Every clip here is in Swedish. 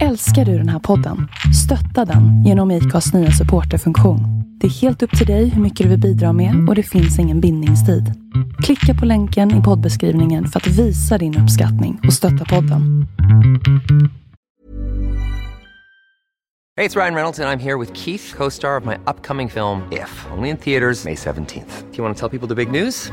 Älskar du den här podden? Stötta den genom IKAs nya supporterfunktion. Det är helt upp till dig hur mycket du vill bidra med och det finns ingen bindningstid. Klicka på länken i poddbeskrivningen för att visa din uppskattning och stötta podden. Hej, det är Ryan Reynolds och jag är här med Keith, co-star of my upcoming film If, only in theaters May 17th. Do you want to tell people the big news?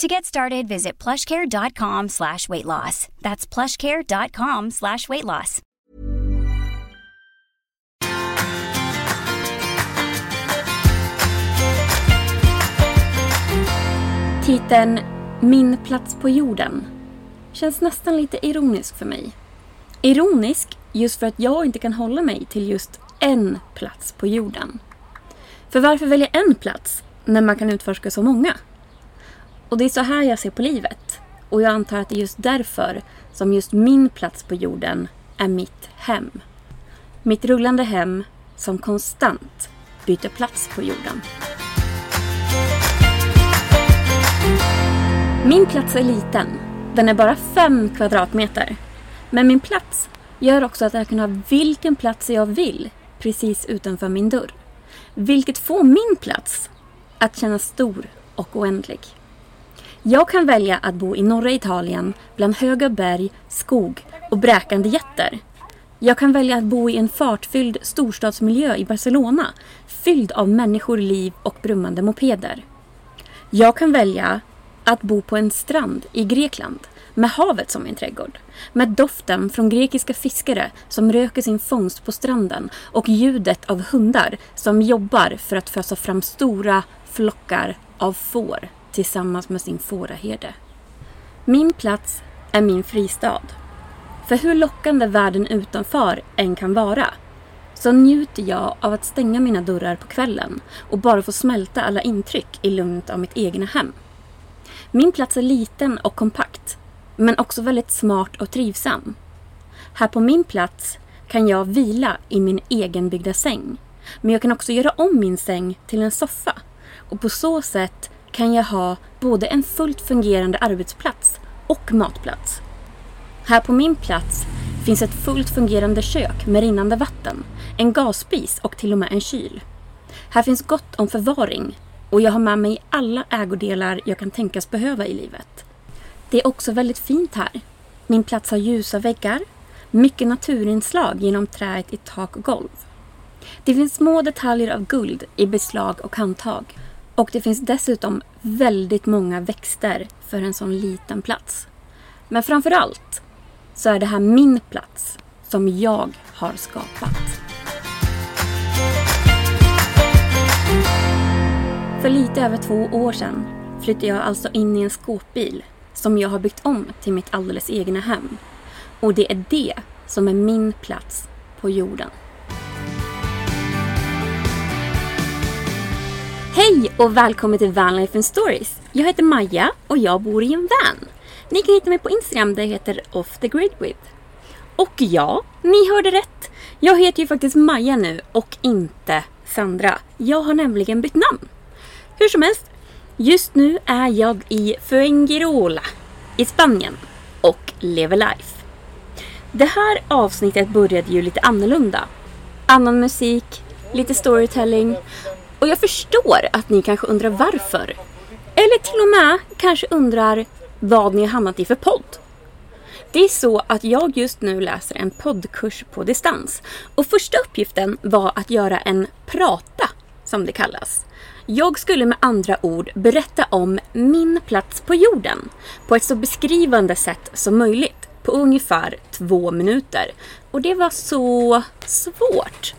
To get started, visit plushcare.com slash weight loss. That's plushcare.com slash weight loss. Titeln Min plats på jorden känns nästan lite ironisk för mig. Ironisk just för att jag inte kan hålla mig till just en plats på jorden. För varför välja en plats när man kan utforska så många? Och det är så här jag ser på livet. Och jag antar att det är just därför som just min plats på jorden är mitt hem. Mitt rullande hem som konstant byter plats på jorden. Min plats är liten. Den är bara fem kvadratmeter. Men min plats gör också att jag kan ha vilken plats jag vill precis utanför min dörr. Vilket får min plats att kännas stor och oändlig. Jag kan välja att bo i norra Italien bland höga berg, skog och bräkande jätter. Jag kan välja att bo i en fartfylld storstadsmiljö i Barcelona fylld av människor, liv och brummande mopeder. Jag kan välja att bo på en strand i Grekland med havet som min trädgård. Med doften från grekiska fiskare som röker sin fångst på stranden och ljudet av hundar som jobbar för att fösa fram stora flockar av får tillsammans med sin fåraherde. Min plats är min fristad. För hur lockande världen utanför än kan vara så njuter jag av att stänga mina dörrar på kvällen och bara få smälta alla intryck i lugnet av mitt egna hem. Min plats är liten och kompakt, men också väldigt smart och trivsam. Här på min plats kan jag vila i min egenbyggda säng, men jag kan också göra om min säng till en soffa och på så sätt kan jag ha både en fullt fungerande arbetsplats och matplats. Här på min plats finns ett fullt fungerande kök med rinnande vatten, en gasspis och till och med en kyl. Här finns gott om förvaring och jag har med mig alla ägodelar jag kan tänkas behöva i livet. Det är också väldigt fint här. Min plats har ljusa väggar, mycket naturinslag genom träet i tak och golv. Det finns små detaljer av guld i beslag och handtag och det finns dessutom väldigt många växter för en sån liten plats. Men framför allt så är det här min plats som jag har skapat. För lite över två år sedan flyttade jag alltså in i en skåpbil som jag har byggt om till mitt alldeles egna hem. Och det är det som är min plats på jorden. Hej och välkommen till Vanlife and Stories. Jag heter Maja och jag bor i en van. Ni kan hitta mig på Instagram där jag heter Off the Grid With. Och ja, ni hörde rätt. Jag heter ju faktiskt Maja nu och inte Sandra. Jag har nämligen bytt namn. Hur som helst, just nu är jag i Fuengirola i Spanien. och lever life. Det här avsnittet började ju lite annorlunda. Annan musik, lite storytelling och jag förstår att ni kanske undrar varför. Eller till och med kanske undrar vad ni har hamnat i för podd. Det är så att jag just nu läser en poddkurs på distans. Och första uppgiften var att göra en prata, som det kallas. Jag skulle med andra ord berätta om min plats på jorden på ett så beskrivande sätt som möjligt på ungefär två minuter. Och det var så svårt.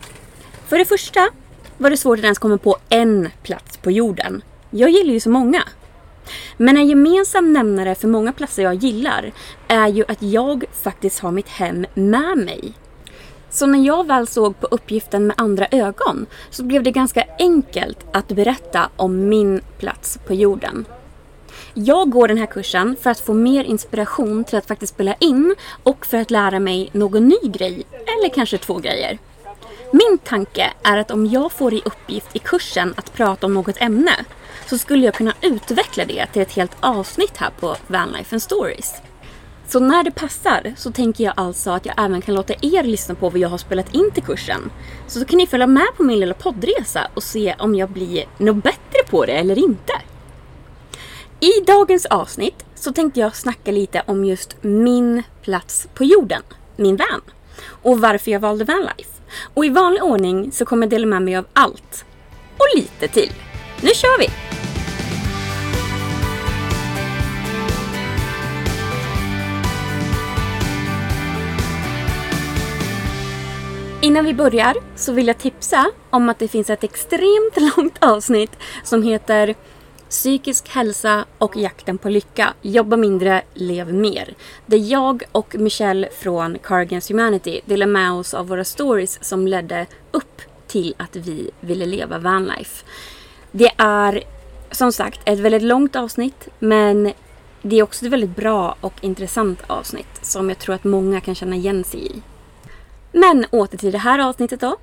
För det första var det svårt att ens komma på en plats på jorden. Jag gillar ju så många. Men en gemensam nämnare för många platser jag gillar är ju att jag faktiskt har mitt hem med mig. Så när jag väl såg på uppgiften med andra ögon så blev det ganska enkelt att berätta om min plats på jorden. Jag går den här kursen för att få mer inspiration till att faktiskt spela in och för att lära mig någon ny grej, eller kanske två grejer. Min tanke är att om jag får i uppgift i kursen att prata om något ämne så skulle jag kunna utveckla det till ett helt avsnitt här på Vanlife and Stories. Så när det passar så tänker jag alltså att jag även kan låta er lyssna på vad jag har spelat in till kursen. Så då kan ni följa med på min lilla poddresa och se om jag blir något bättre på det eller inte. I dagens avsnitt så tänkte jag snacka lite om just min plats på jorden, min van. Och varför jag valde vanlife. Och i vanlig ordning så kommer jag dela med mig av allt. Och lite till. Nu kör vi! Innan vi börjar så vill jag tipsa om att det finns ett extremt långt avsnitt som heter Psykisk hälsa och jakten på lycka. Jobba mindre, lev mer. Där jag och Michelle från Cargans Humanity delar med oss av våra stories som ledde upp till att vi ville leva vanlife. Det är som sagt ett väldigt långt avsnitt men det är också ett väldigt bra och intressant avsnitt som jag tror att många kan känna igen sig i. Men åter till det här avsnittet då.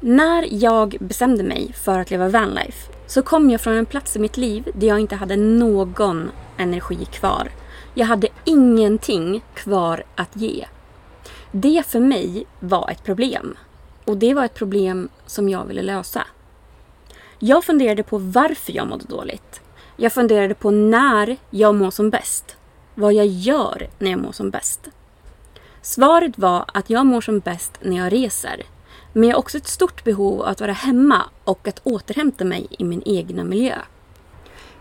När jag bestämde mig för att leva vanlife så kom jag från en plats i mitt liv där jag inte hade någon energi kvar. Jag hade ingenting kvar att ge. Det för mig var ett problem. Och det var ett problem som jag ville lösa. Jag funderade på varför jag mådde dåligt. Jag funderade på när jag mår som bäst. Vad jag gör när jag mår som bäst. Svaret var att jag mår som bäst när jag reser. Men jag har också ett stort behov av att vara hemma och att återhämta mig i min egna miljö.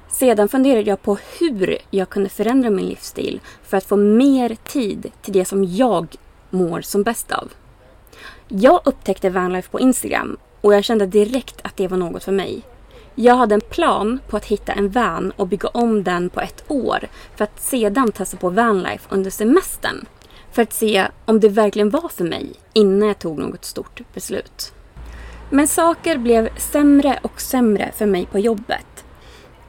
Sedan funderade jag på hur jag kunde förändra min livsstil för att få mer tid till det som jag mår som bäst av. Jag upptäckte Vanlife på Instagram och jag kände direkt att det var något för mig. Jag hade en plan på att hitta en van och bygga om den på ett år för att sedan testa på vanlife under semestern för att se om det verkligen var för mig innan jag tog något stort beslut. Men saker blev sämre och sämre för mig på jobbet.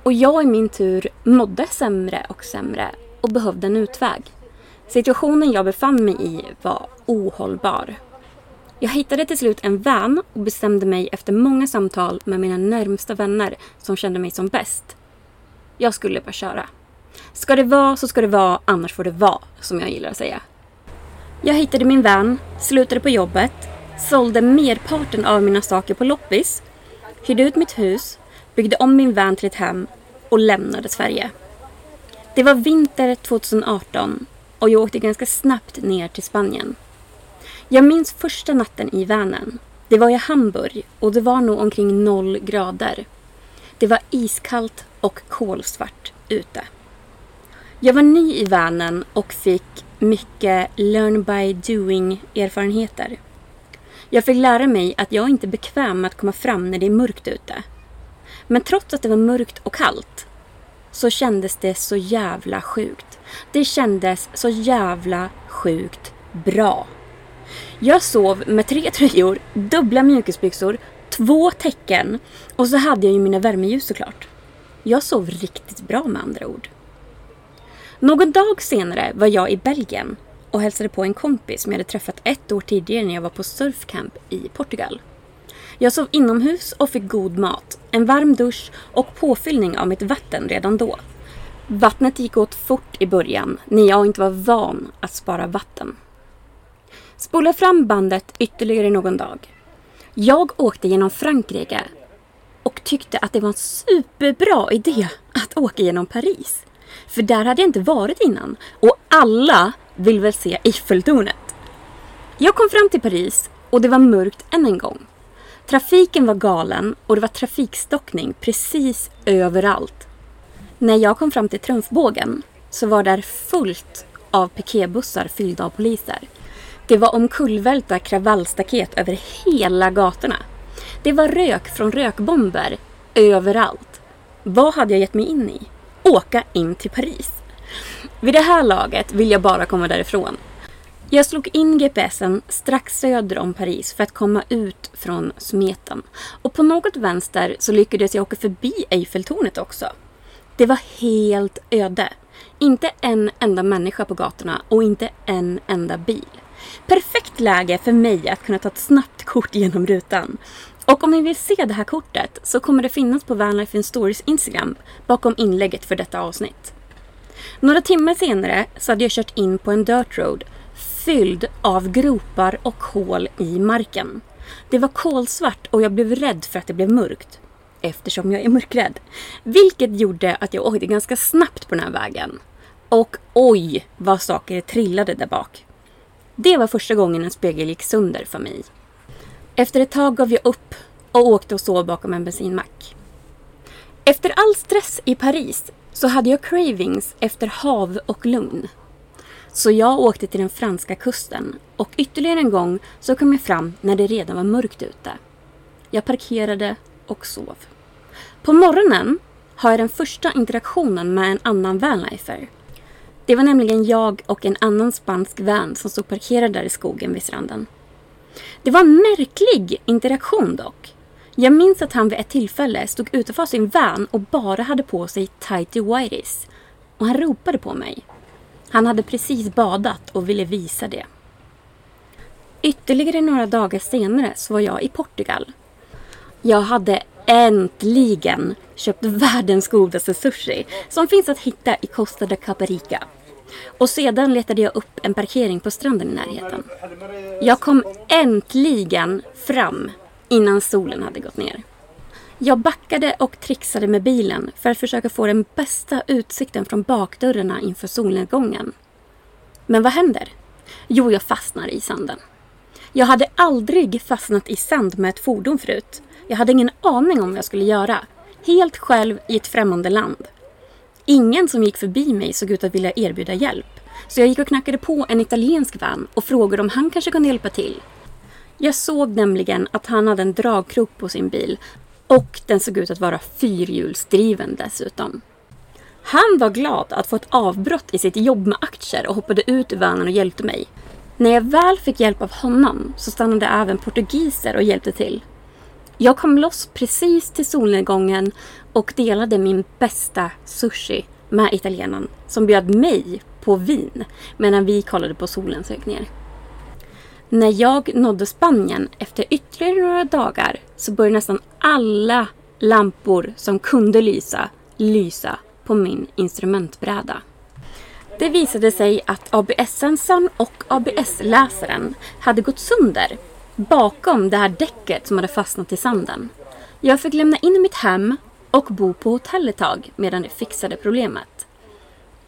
Och jag i min tur mådde sämre och sämre och behövde en utväg. Situationen jag befann mig i var ohållbar. Jag hittade till slut en vän och bestämde mig efter många samtal med mina närmsta vänner som kände mig som bäst. Jag skulle bara köra. Ska det vara så ska det vara, annars får det vara, som jag gillar att säga. Jag hittade min vän, slutade på jobbet, sålde merparten av mina saker på loppis, hyrde ut mitt hus, byggde om min van till ett hem och lämnade Sverige. Det var vinter 2018 och jag åkte ganska snabbt ner till Spanien. Jag minns första natten i vanen. Det var i Hamburg och det var nog omkring noll grader. Det var iskallt och kolsvart ute. Jag var ny i vanen och fick mycket learn by doing erfarenheter. Jag fick lära mig att jag inte är bekväm med att komma fram när det är mörkt ute. Men trots att det var mörkt och kallt så kändes det så jävla sjukt. Det kändes så jävla sjukt bra. Jag sov med tre tröjor, dubbla mjukisbyxor, två täcken och så hade jag ju mina värmeljus såklart. Jag sov riktigt bra med andra ord. Någon dag senare var jag i Belgien och hälsade på en kompis som jag hade träffat ett år tidigare när jag var på surfcamp i Portugal. Jag sov inomhus och fick god mat, en varm dusch och påfyllning av mitt vatten redan då. Vattnet gick åt fort i början när jag inte var van att spara vatten. Spola fram bandet ytterligare någon dag. Jag åkte genom Frankrike och tyckte att det var en superbra idé att åka genom Paris. För där hade jag inte varit innan och alla vill väl se Eiffeltornet. Jag kom fram till Paris och det var mörkt än en gång. Trafiken var galen och det var trafikstockning precis överallt. När jag kom fram till Trumfbågen så var där fullt av piketbussar fyllda av poliser. Det var omkullvälta kravallstaket över hela gatorna. Det var rök från rökbomber överallt. Vad hade jag gett mig in i? Åka in till Paris. Vid det här laget vill jag bara komma därifrån. Jag slog in GPSen strax söder om Paris för att komma ut från smeten. Och på något vänster så lyckades jag åka förbi Eiffeltornet också. Det var helt öde. Inte en enda människa på gatorna och inte en enda bil. Perfekt läge för mig att kunna ta ett snabbt kort genom rutan. Och om ni vill se det här kortet så kommer det finnas på Vanlife in Stories Instagram bakom inlägget för detta avsnitt. Några timmar senare så hade jag kört in på en dirt road fylld av gropar och hål i marken. Det var kolsvart och jag blev rädd för att det blev mörkt. Eftersom jag är mörkrädd. Vilket gjorde att jag åkte ganska snabbt på den här vägen. Och oj vad saker trillade där bak. Det var första gången en spegel gick sönder för mig. Efter ett tag gav jag upp och åkte och sov bakom en bensinmack. Efter all stress i Paris så hade jag cravings efter hav och lugn. Så jag åkte till den franska kusten och ytterligare en gång så kom jag fram när det redan var mörkt ute. Jag parkerade och sov. På morgonen har jag den första interaktionen med en annan vanlifer. Det var nämligen jag och en annan spansk vän som stod parkerad där i skogen vid stranden. Det var en märklig interaktion dock. Jag minns att han vid ett tillfälle stod utanför sin van och bara hade på sig tighty whities. Och han ropade på mig. Han hade precis badat och ville visa det. Ytterligare några dagar senare så var jag i Portugal. Jag hade äntligen köpt världens godaste sushi som finns att hitta i Costa da Caparica. Och sedan letade jag upp en parkering på stranden i närheten. Jag kom äntligen fram innan solen hade gått ner. Jag backade och trixade med bilen för att försöka få den bästa utsikten från bakdörrarna inför solnedgången. Men vad händer? Jo, jag fastnar i sanden. Jag hade aldrig fastnat i sand med ett fordon förut. Jag hade ingen aning om vad jag skulle göra. Helt själv i ett främmande land. Ingen som gick förbi mig såg ut att vilja erbjuda hjälp. Så jag gick och knackade på en italiensk vän och frågade om han kanske kunde hjälpa till. Jag såg nämligen att han hade en dragkrok på sin bil och den såg ut att vara fyrhjulsdriven dessutom. Han var glad att få ett avbrott i sitt jobb med aktier och hoppade ut ur vanen och hjälpte mig. När jag väl fick hjälp av honom så stannade även portugiser och hjälpte till. Jag kom loss precis till solnedgången och delade min bästa sushi med italienaren som bjöd mig på vin medan vi kollade på solens ökningar. ner. När jag nådde Spanien efter ytterligare några dagar så började nästan alla lampor som kunde lysa, lysa på min instrumentbräda. Det visade sig att ABS-sensorn och ABS-läsaren hade gått sönder bakom det här däcket som hade fastnat i sanden. Jag fick lämna in mitt hem och bo på hotell ett tag medan det fixade problemet.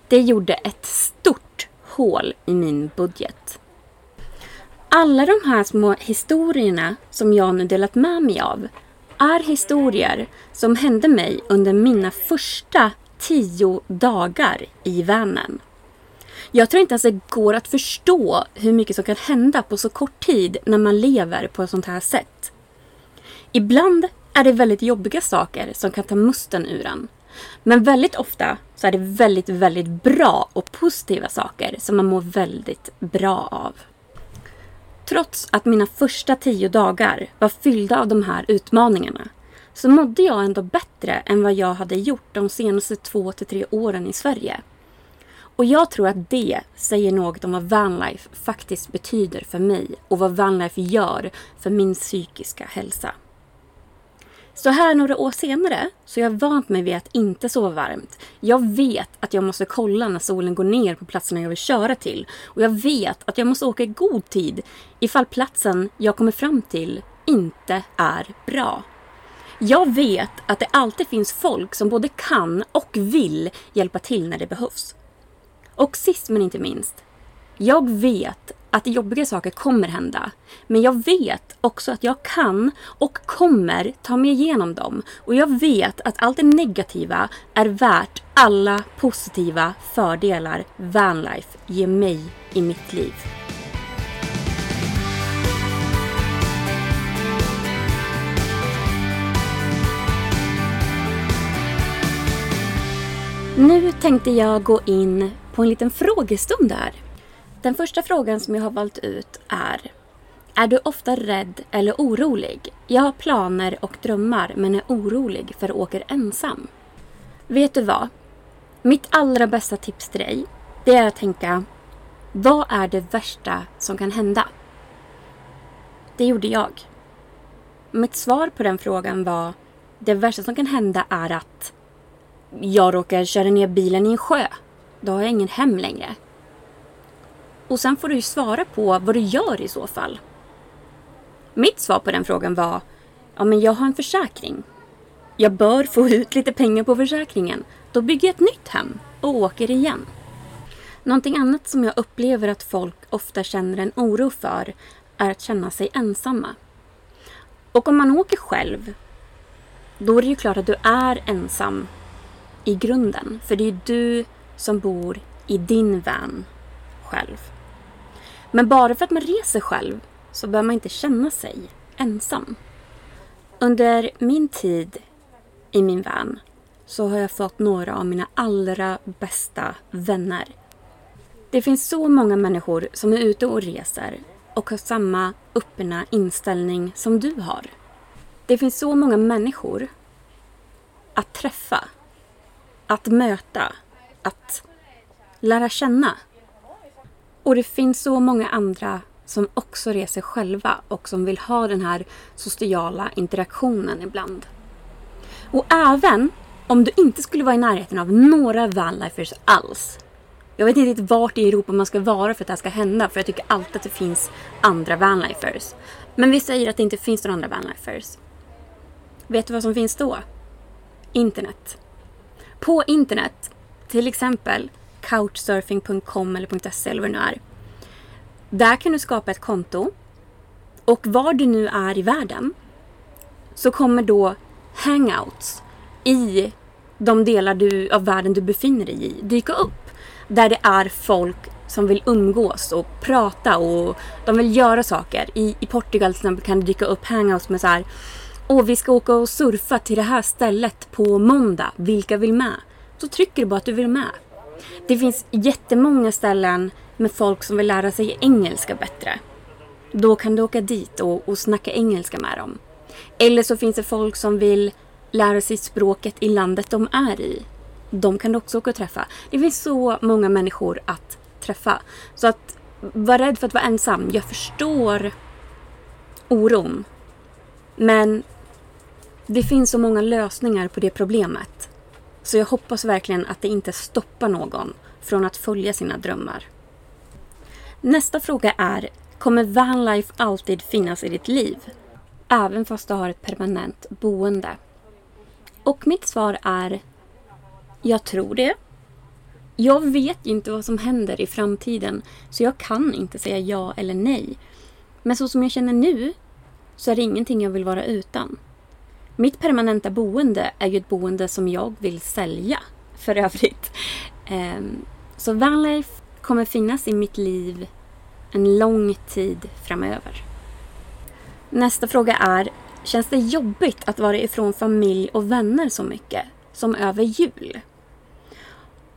Det gjorde ett stort hål i min budget. Alla de här små historierna som jag nu delat med mig av är historier som hände mig under mina första tio dagar i Vänern. Jag tror inte ens det går att förstå hur mycket som kan hända på så kort tid när man lever på ett sånt här sätt. Ibland är det väldigt jobbiga saker som kan ta musten ur en. Men väldigt ofta så är det väldigt, väldigt bra och positiva saker som man mår väldigt bra av. Trots att mina första tio dagar var fyllda av de här utmaningarna så mådde jag ändå bättre än vad jag hade gjort de senaste två till tre åren i Sverige. Och jag tror att det säger något om vad vanlife faktiskt betyder för mig och vad vanlife gör för min psykiska hälsa. Så här några år senare så har jag vant mig vid att inte sova varmt. Jag vet att jag måste kolla när solen går ner på platserna jag vill köra till. Och jag vet att jag måste åka i god tid ifall platsen jag kommer fram till inte är bra. Jag vet att det alltid finns folk som både kan och vill hjälpa till när det behövs. Och sist men inte minst, jag vet att jobbiga saker kommer hända. Men jag vet också att jag kan och kommer ta mig igenom dem. Och jag vet att allt det negativa är värt alla positiva fördelar vanlife ger mig i mitt liv. Nu tänkte jag gå in på en liten frågestund här. Den första frågan som jag har valt ut är Är du ofta rädd eller orolig? Jag har planer och drömmar men är orolig för att åka ensam. Vet du vad? Mitt allra bästa tips till dig det är att tänka Vad är det värsta som kan hända? Det gjorde jag. Mitt svar på den frågan var Det värsta som kan hända är att jag råkar köra ner bilen i en sjö. Då har jag ingen hem längre. Och sen får du ju svara på vad du gör i så fall. Mitt svar på den frågan var Ja, men jag har en försäkring. Jag bör få ut lite pengar på försäkringen. Då bygger jag ett nytt hem och åker igen. Någonting annat som jag upplever att folk ofta känner en oro för är att känna sig ensamma. Och om man åker själv, då är det ju klart att du är ensam i grunden. För det är ju du som bor i din van själv. Men bara för att man reser själv så behöver man inte känna sig ensam. Under min tid i min van så har jag fått några av mina allra bästa vänner. Det finns så många människor som är ute och reser och har samma öppna inställning som du har. Det finns så många människor att träffa, att möta, att lära känna. Och det finns så många andra som också reser själva och som vill ha den här sociala interaktionen ibland. Och även om du inte skulle vara i närheten av några vanlifers alls. Jag vet inte riktigt vart i Europa man ska vara för att det här ska hända för jag tycker alltid att det finns andra vanlifers. Men vi säger att det inte finns några andra vanlifers. Vet du vad som finns då? Internet. På internet, till exempel couchsurfing.com eller .se eller vad det nu är. Där kan du skapa ett konto och var du nu är i världen så kommer då hangouts i de delar du, av världen du befinner dig i dyka upp. Där det är folk som vill umgås och prata och de vill göra saker. I, i Portugal till exempel kan det dyka upp hangouts med så här Åh, vi ska åka och surfa till det här stället på måndag. Vilka vill med? Så trycker du bara att du vill med. Det finns jättemånga ställen med folk som vill lära sig engelska bättre. Då kan du åka dit och, och snacka engelska med dem. Eller så finns det folk som vill lära sig språket i landet de är i. De kan du också åka och träffa. Det finns så många människor att träffa. Så att vara rädd för att vara ensam. Jag förstår oron. Men det finns så många lösningar på det problemet. Så jag hoppas verkligen att det inte stoppar någon från att följa sina drömmar. Nästa fråga är, kommer vanlife alltid finnas i ditt liv? Även fast du har ett permanent boende? Och mitt svar är, jag tror det. Jag vet inte vad som händer i framtiden så jag kan inte säga ja eller nej. Men så som jag känner nu så är det ingenting jag vill vara utan. Mitt permanenta boende är ju ett boende som jag vill sälja för övrigt. Ehm, så vanlife kommer finnas i mitt liv en lång tid framöver. Nästa fråga är, känns det jobbigt att vara ifrån familj och vänner så mycket som över jul?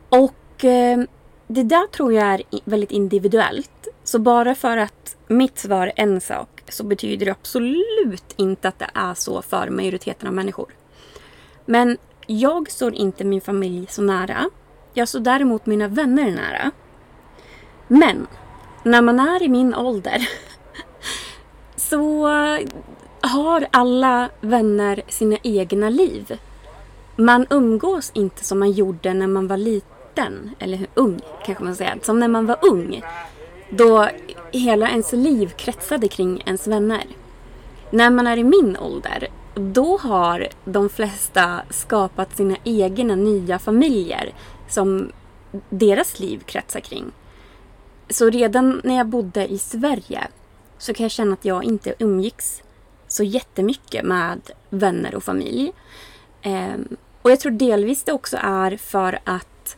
Och eh, det där tror jag är väldigt individuellt. Så bara för att mitt svar är en sak så betyder det absolut inte att det är så för majoriteten av människor. Men jag står inte min familj så nära. Jag står däremot mina vänner nära. Men när man är i min ålder så har alla vänner sina egna liv. Man umgås inte som man gjorde när man var liten, eller ung kanske man säger, som när man var ung. Då hela ens liv kretsade kring ens vänner. När man är i min ålder, då har de flesta skapat sina egna nya familjer som deras liv kretsar kring. Så redan när jag bodde i Sverige så kan jag känna att jag inte umgicks så jättemycket med vänner och familj. Ehm, och jag tror delvis det också är för att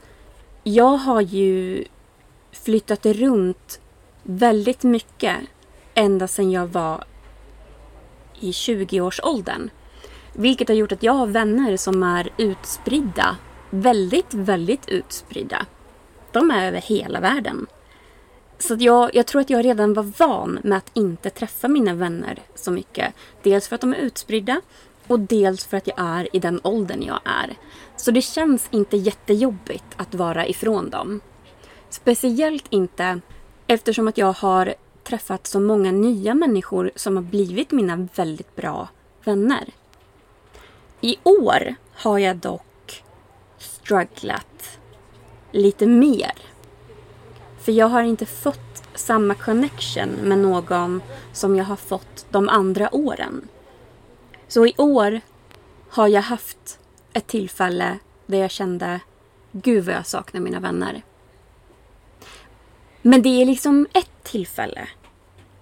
jag har ju flyttat runt väldigt mycket ända sedan jag var i 20-årsåldern. Vilket har gjort att jag har vänner som är utspridda. Väldigt, väldigt utspridda. De är över hela världen. Så jag, jag tror att jag redan var van med att inte träffa mina vänner så mycket. Dels för att de är utspridda och dels för att jag är i den åldern jag är. Så det känns inte jättejobbigt att vara ifrån dem. Speciellt inte eftersom att jag har träffat så många nya människor som har blivit mina väldigt bra vänner. I år har jag dock strugglat lite mer. För jag har inte fått samma connection med någon som jag har fått de andra åren. Så i år har jag haft ett tillfälle där jag kände Gud vad jag saknar mina vänner. Men det är liksom ett tillfälle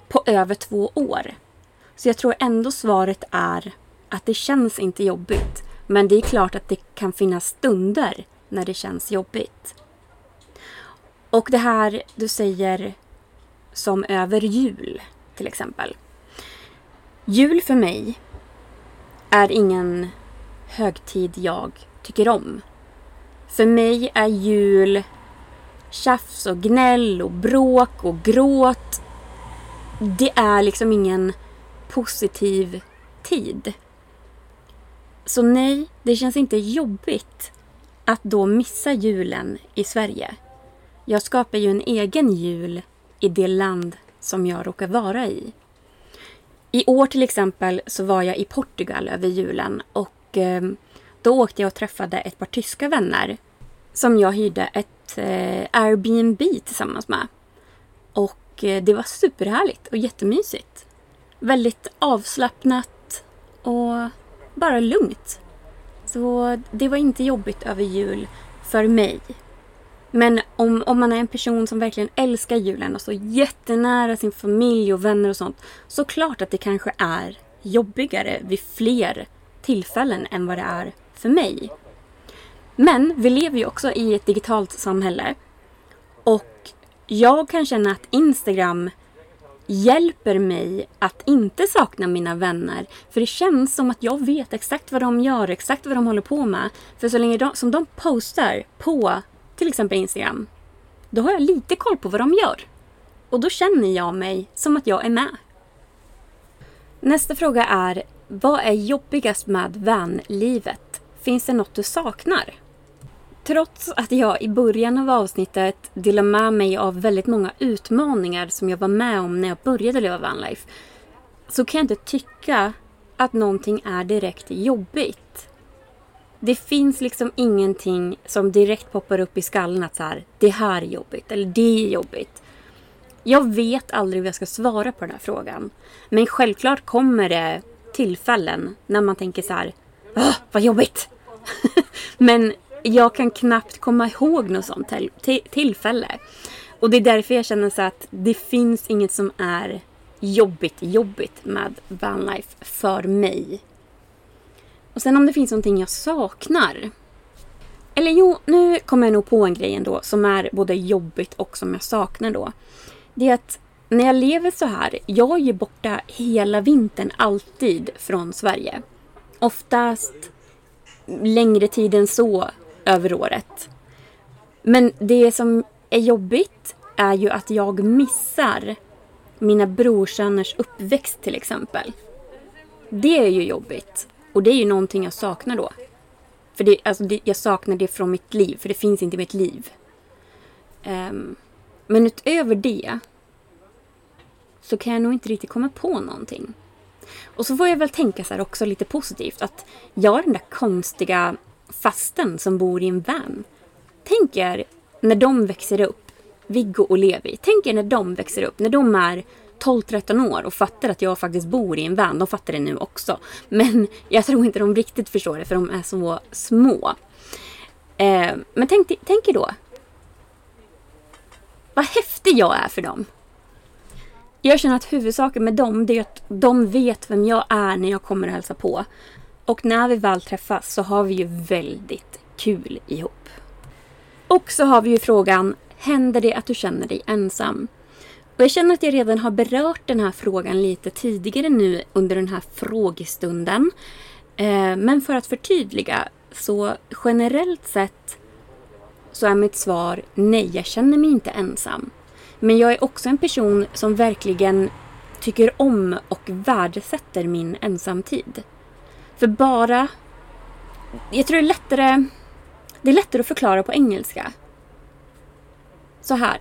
på över två år. Så jag tror ändå svaret är att det känns inte jobbigt. Men det är klart att det kan finnas stunder när det känns jobbigt. Och det här du säger som över jul till exempel. Jul för mig är ingen högtid jag tycker om. För mig är jul tjafs och gnäll och bråk och gråt. Det är liksom ingen positiv tid. Så nej, det känns inte jobbigt att då missa julen i Sverige. Jag skapar ju en egen jul i det land som jag råkar vara i. I år till exempel så var jag i Portugal över julen och eh, då åkte jag och träffade ett par tyska vänner som jag hyrde ett eh, Airbnb tillsammans med. Och eh, det var superhärligt och jättemysigt. Väldigt avslappnat och bara lugnt. Så det var inte jobbigt över jul för mig. Men om, om man är en person som verkligen älskar julen och står jättenära sin familj och vänner och sånt. Så klart att det kanske är jobbigare vid fler tillfällen än vad det är för mig. Men vi lever ju också i ett digitalt samhälle. Och jag kan känna att Instagram hjälper mig att inte sakna mina vänner. För det känns som att jag vet exakt vad de gör, exakt vad de håller på med. För så länge de, som de postar på till exempel Instagram, då har jag lite koll på vad de gör. Och då känner jag mig som att jag är med. Nästa fråga är, vad är jobbigast med vänlivet? Finns det något du saknar? Trots att jag i början av avsnittet delade med mig av väldigt många utmaningar som jag var med om när jag började leva vanlife så kan jag inte tycka att någonting är direkt jobbigt. Det finns liksom ingenting som direkt poppar upp i skallen att så här, det här är jobbigt eller det är jobbigt. Jag vet aldrig vad jag ska svara på den här frågan. Men självklart kommer det tillfällen när man tänker så här, vad jobbigt. Men jag kan knappt komma ihåg något sånt tillfälle. Och det är därför jag känner så att det finns inget som är jobbigt, jobbigt med vanlife för mig. Och sen om det finns någonting jag saknar. Eller jo, nu kommer jag nog på en grej ändå som är både jobbigt och som jag saknar då. Det är att när jag lever så här, jag är ju borta hela vintern alltid från Sverige. Oftast längre tid än så över året. Men det som är jobbigt är ju att jag missar mina brorsöners uppväxt till exempel. Det är ju jobbigt. Och det är ju någonting jag saknar då. För det, alltså det, jag saknar det från mitt liv, för det finns inte i mitt liv. Um, men utöver det så kan jag nog inte riktigt komma på någonting. Och så får jag väl tänka så här också lite positivt att jag är den där konstiga fasten som bor i en van. Tänk er när de växer upp, Viggo och Levi. Tänk er när de växer upp, när de är 12-13 år och fattar att jag faktiskt bor i en van. De fattar det nu också. Men jag tror inte de riktigt förstår det för de är så små. Eh, men tänk, tänk er då. Vad häftig jag är för dem. Jag känner att huvudsaken med dem det är att de vet vem jag är när jag kommer och hälsar på. Och när vi väl träffas så har vi ju väldigt kul ihop. Och så har vi ju frågan, händer det att du känner dig ensam? Och jag känner att jag redan har berört den här frågan lite tidigare nu under den här frågestunden. Eh, men för att förtydliga, så generellt sett så är mitt svar nej, jag känner mig inte ensam. Men jag är också en person som verkligen tycker om och värdesätter min ensamtid. För bara... Jag tror det är lättare... Det är lättare att förklara på engelska. Så här.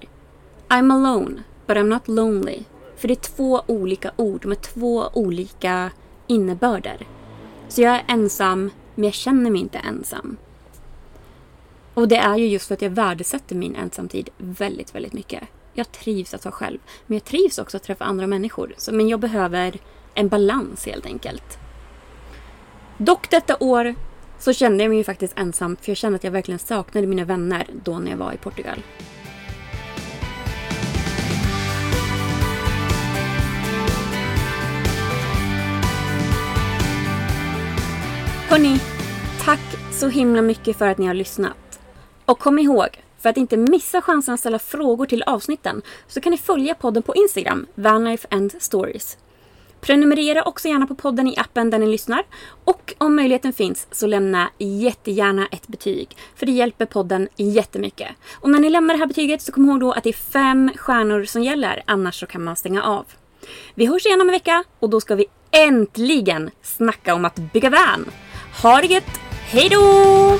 I'm alone, but I'm not lonely. För det är två olika ord med två olika innebörder. Så jag är ensam, men jag känner mig inte ensam. Och det är ju just för att jag värdesätter min ensamtid väldigt, väldigt mycket. Jag trivs att vara själv. Men jag trivs också att träffa andra människor. Så, men jag behöver en balans helt enkelt. Dock detta år så kände jag mig ju faktiskt ensam för jag kände att jag verkligen saknade mina vänner då när jag var i Portugal. Hörni, tack så himla mycket för att ni har lyssnat. Och kom ihåg, för att inte missa chansen att ställa frågor till avsnitten så kan ni följa podden på Instagram, Vanlife and Stories. Prenumerera också gärna på podden i appen där ni lyssnar. Och om möjligheten finns så lämna jättegärna ett betyg. För det hjälper podden jättemycket. Och när ni lämnar det här betyget så kom ihåg då att det är fem stjärnor som gäller. Annars så kan man stänga av. Vi hörs igen om en vecka och då ska vi äntligen snacka om att bygga van. Ha det gött! Hejdå!